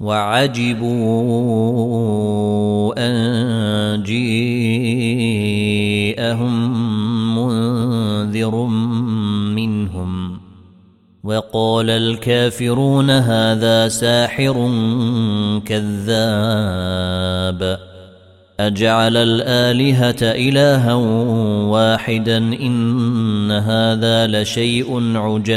وعجبوا أن جيءهم منذر منهم. وقال الكافرون هذا ساحر كذاب. أجعل الآلهة إلها واحدا إن هذا لشيء عجاب.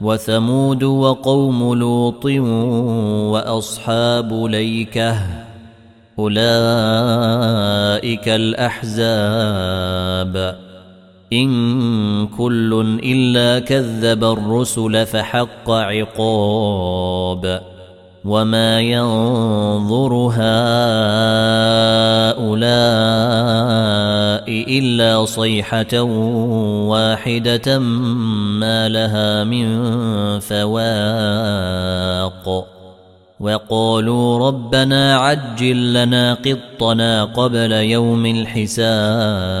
وثمود وقوم لوط وأصحاب ليكة أولئك الأحزاب. إن كل إلا كذب الرسل فحق عقاب. وما ينظر هؤلاء الا صيحه واحدة ما لها من فواق وقالوا ربنا عجل لنا قطنا قبل يوم الحساب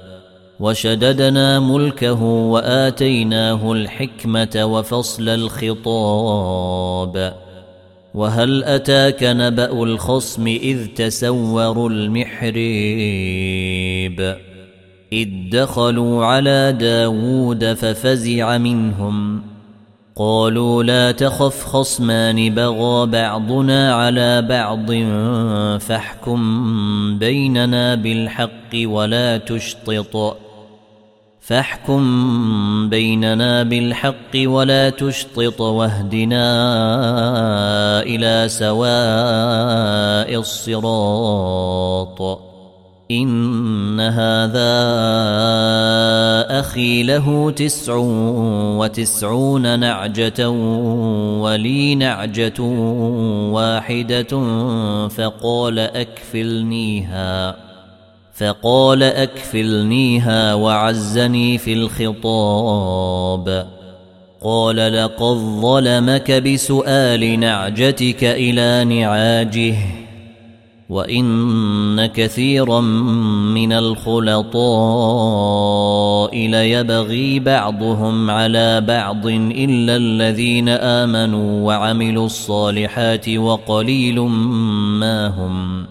وشددنا ملكه وآتيناه الحكمة وفصل الخطاب. وهل أتاك نبأ الخصم إذ تسوروا المحريب؟ إذ دخلوا على داود ففزع منهم. قالوا لا تخف خصمان بغى بعضنا على بعض فاحكم بيننا بالحق ولا تشطط. فاحكم بيننا بالحق ولا تشطط واهدنا إلى سواء الصراط إن هذا أخي له تسع وتسعون نعجة ولي نعجة واحدة فقال أكفلنيها فقال أكفلنيها وعزني في الخطاب. قال لقد ظلمك بسؤال نعجتك إلى نعاجه وإن كثيرا من الخلطاء ليبغي بعضهم على بعض إلا الذين آمنوا وعملوا الصالحات وقليل ما هم.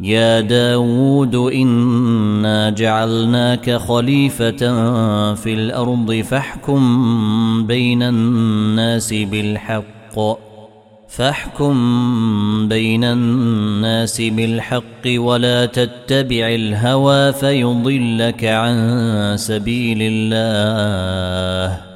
يا داود إنا جعلناك خليفة في الأرض فاحكم بين الناس بالحق. فاحكم بين الناس بالحق ولا تتبع الهوى فيضلك عن سبيل الله.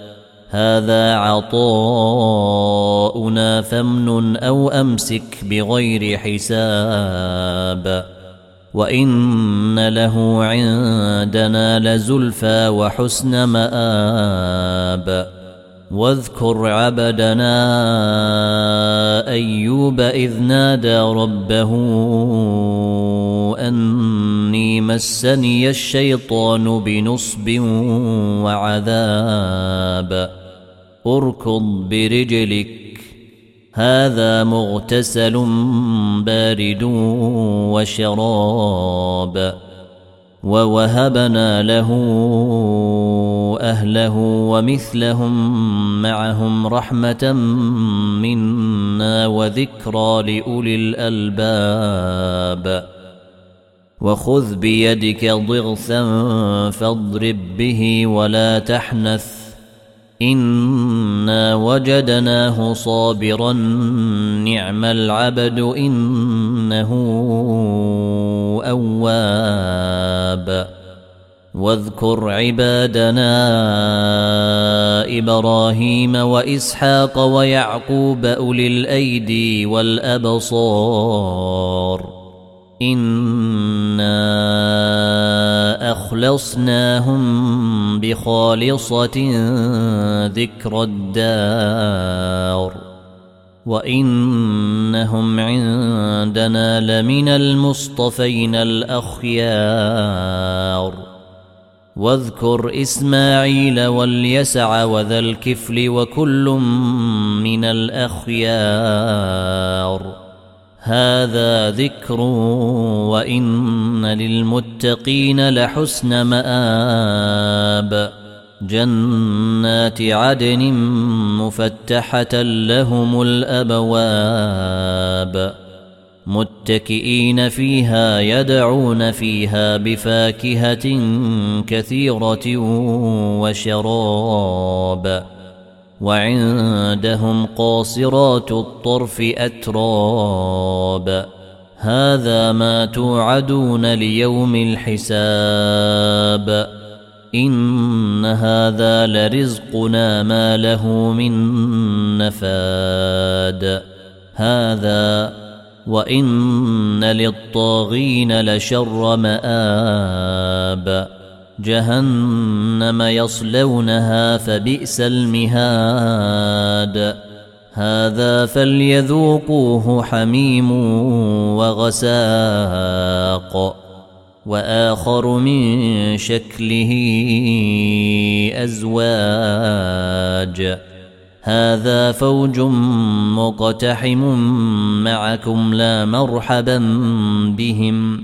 هذا عطاؤنا فامنن أو أمسك بغير حساب. وإن له عندنا لزلفى وحسن مآب. واذكر عبدنا أيوب إذ نادى ربه أني مسني الشيطان بنصب وعذاب. اركض برجلك. هذا مغتسل بارد وشراب. ووهبنا له أهله ومثلهم معهم رحمة منا وذكرى لأولي الألباب. وخذ بيدك ضغثا فاضرب به ولا تحنث. انا وجدناه صابرا نعم العبد انه اواب واذكر عبادنا إبراهيم واسحاق ويعقوب اولي الايدي والابصار انا اخلصناهم بخالصه ذكر الدار وانهم عندنا لمن المصطفين الاخيار واذكر اسماعيل واليسع وذا الكفل وكل من الاخيار هذا ذكر وإن للمتقين لحسن مآب. جنات عدن مفتحة لهم الأبواب. متكئين فيها يدعون فيها بفاكهة كثيرة وشراب. وعندهم قاصرات الطرف أتراب. هذا ما توعدون ليوم الحساب. إن هذا لرزقنا ما له من نفاد. هذا وإن للطاغين لشر مآب. جهنم يصلونها فبئس المهاد. هذا فليذوقوه حميم وغساق. وآخر من شكله أزواج. هذا فوج مقتحم معكم لا مرحبا بهم.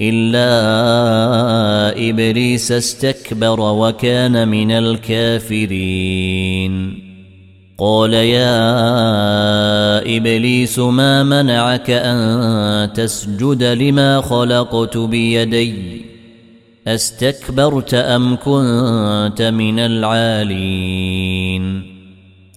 إلا إبليس استكبر وكان من الكافرين. قال يا إبليس ما منعك أن تسجد لما خلقت بيدي؟ أستكبرت أم كنت من العالين؟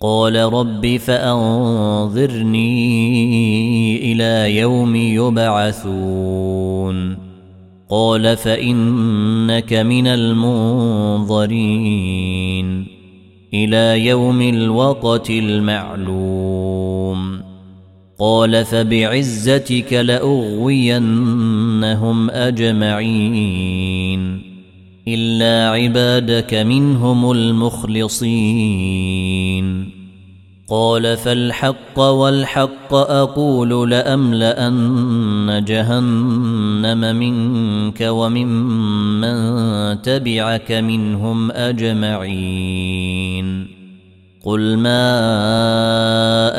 قال رب فأنظرني إلى يوم يبعثون. قال فإنك من المنظرين إلى يوم الوقت المعلوم. قال فبعزتك لأغوينهم أجمعين. إلا عبادك منهم المخلصين. قال فالحق والحق أقول لأملأن جهنم منك وممن تبعك منهم أجمعين. قل ما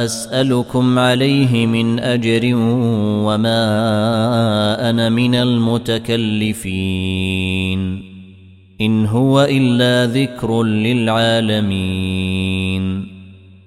أسألكم عليه من أجر وما أنا من المتكلفين. إن هو إلا ذكر للعالمين.